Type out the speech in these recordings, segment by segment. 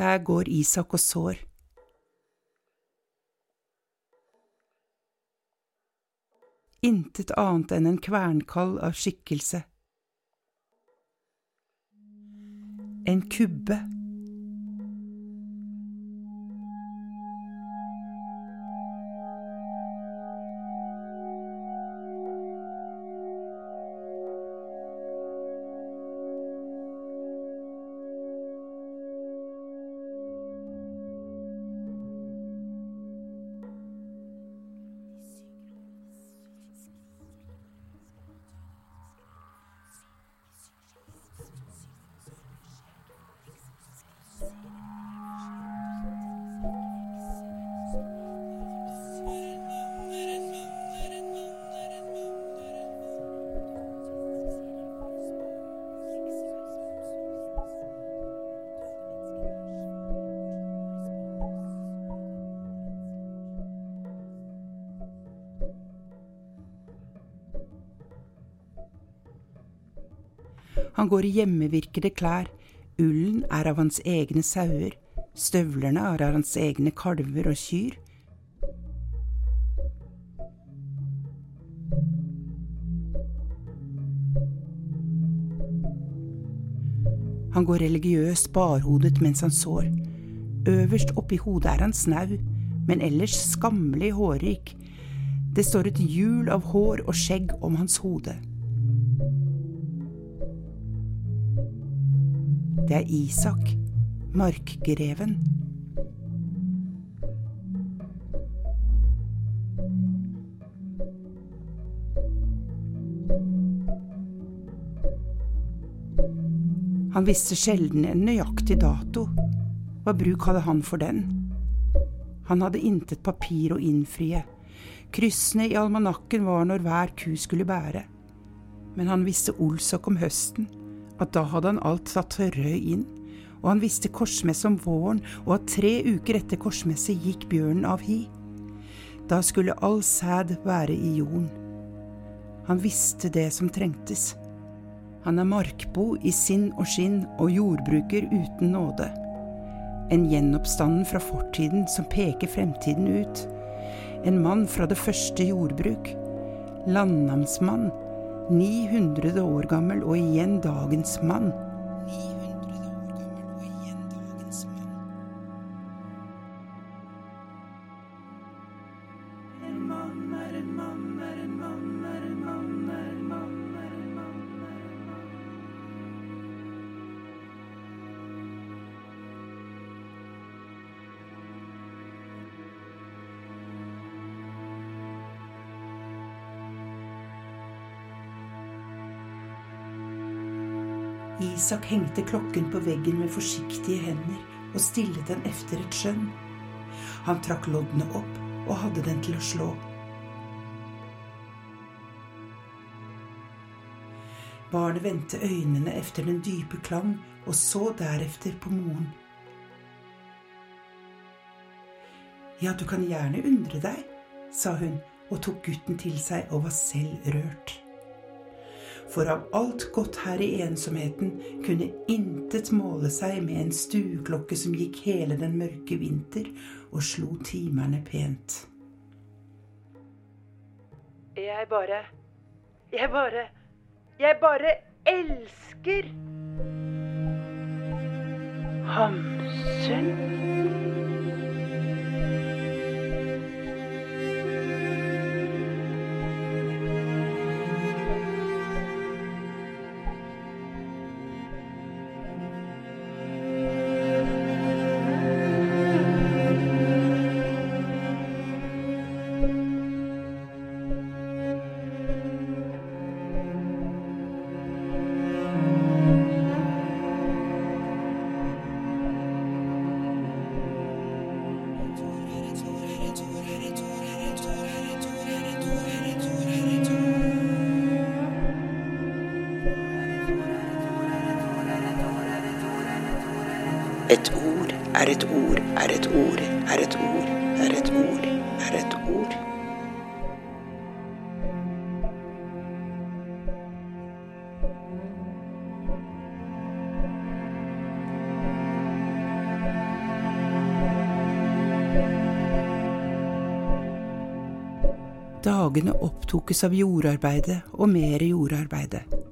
Der går Isak og sår. Intet annet enn en kvernkall av skikkelse. En kubbe. Han går i hjemmevirkede klær, ullen er av hans egne sauer, støvlene er av hans egne kalver og kyr. Han går religiøst barhodet mens han sår. Øverst oppi hodet er han snau, men ellers skammelig hårrik. Det står et hjul av hår og skjegg om hans hode. Det er Isak, markgreven. Han visste sjelden en nøyaktig dato. Hva bruk hadde han for den? Han hadde intet papir å innfrie. Kryssene i almanakken var når hver ku skulle bære. Men han visste olsok om høsten, at da hadde han alt satt rød inn, og han visste korsmesse om våren, og at tre uker etter korsmesse gikk bjørnen av hi. Da skulle all sæd være i jorden. Han visste det som trengtes. Han er markbo i sinn og skinn og jordbruker uten nåde. En gjenoppstanden fra fortiden som peker fremtiden ut. En mann fra det første jordbruk. Landnamsmann. 900 år gammel og igjen dagens mann. Isak hengte klokken på veggen med forsiktige hender og stillet den efter et skjønn. Han trakk loddene opp og hadde den til å slå. Barnet vendte øynene efter den dype klang og så deretter på moren. Ja, du kan gjerne undre deg, sa hun og tok gutten til seg og var selv rørt. For av alt godt her i ensomheten kunne intet måle seg med en stueklokke som gikk hele den mørke vinter og slo timerne pent. Jeg bare Jeg bare Jeg bare elsker Hamsun. Et ord er et ord er et ord er et ord er et ord er et ord. Dagene opptokes av jordarbeidet og mer jordarbeidet.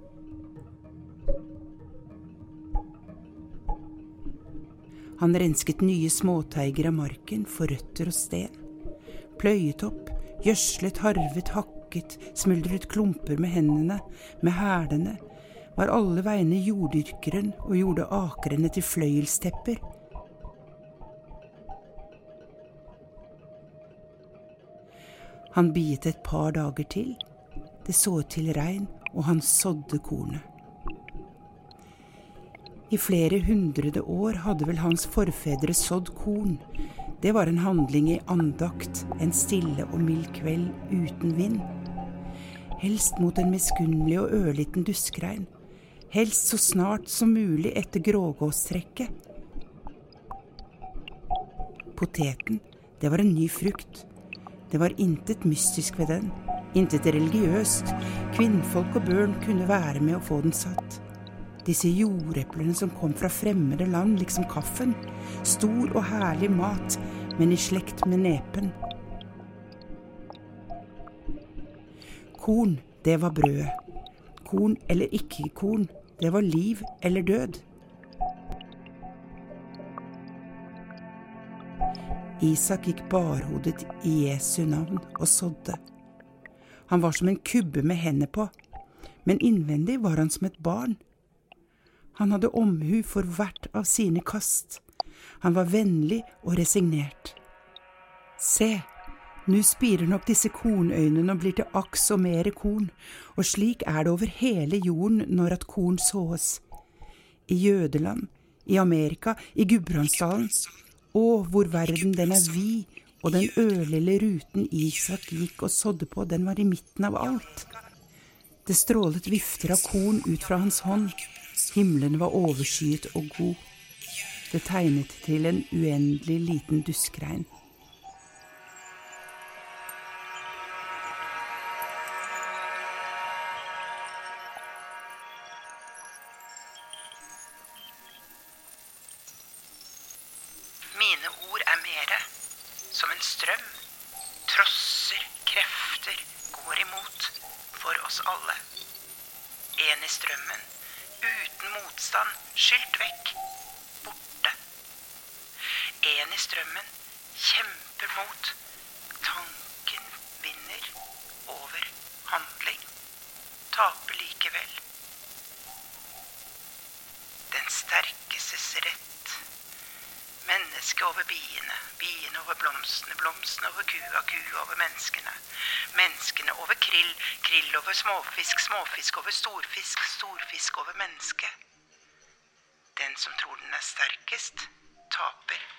Han rensket nye småteiger av marken for røtter og sten. Pløyet opp, gjødslet, harvet, hakket, smuldret klumper med hendene, med hælene, var alle vegne jorddyrkeren og gjorde akrene til fløyelstepper. Han biet et par dager til. Det så ut til regn, og han sådde kornet. I flere hundrede år hadde vel hans forfedre sådd korn. Det var en handling i andakt, en stille og mild kveld uten vind. Helst mot en miskunnelig og ørliten duskregn. Helst så snart som mulig etter grågåstrekket. Poteten, det var en ny frukt. Det var intet mystisk ved den, intet religiøst. Kvinnfolk og børn kunne være med å få den satt. Disse jordeplene som kom fra fremmede land, liksom kaffen. Stor og herlig mat, men i slekt med nepen. Korn, det var brødet. Korn eller ikke korn, det var liv eller død. Isak gikk barhodet i Jesu navn og sådde. Han var som en kubbe med hender på, men innvendig var han som et barn. Han hadde omhu for hvert av sine kast. Han var vennlig og resignert. Se, nå spirer nok disse kornøynene og blir til aks og mere korn, og slik er det over hele jorden når at korn sås. I Jødeland, i Amerika, i Gudbrandsdalen, å, hvor verden den er vid, og den ørlille ruten Isak gikk og sådde på, den var i midten av alt. Det strålet vifter av korn ut fra hans hånd, himmelen var overskyet og god. Det tegnet til en uendelig liten duskregn. Mine ord er mere som en strøm. Trosser, krefter, går imot. For oss alle. En i strømmen. Motstand. Skylt vekk. Borte. En i strømmen. Kjemper mot. Tanken vinner over handling. Taper likevel. Den sterkestes rett. Mennesket over biene, biene over blomstene, blomstene over kua, kua over menneskene. Menneskene over krill, krill over småfisk, småfisk over storfisk, storfisk over menneske. Som tror den er sterkest, taper.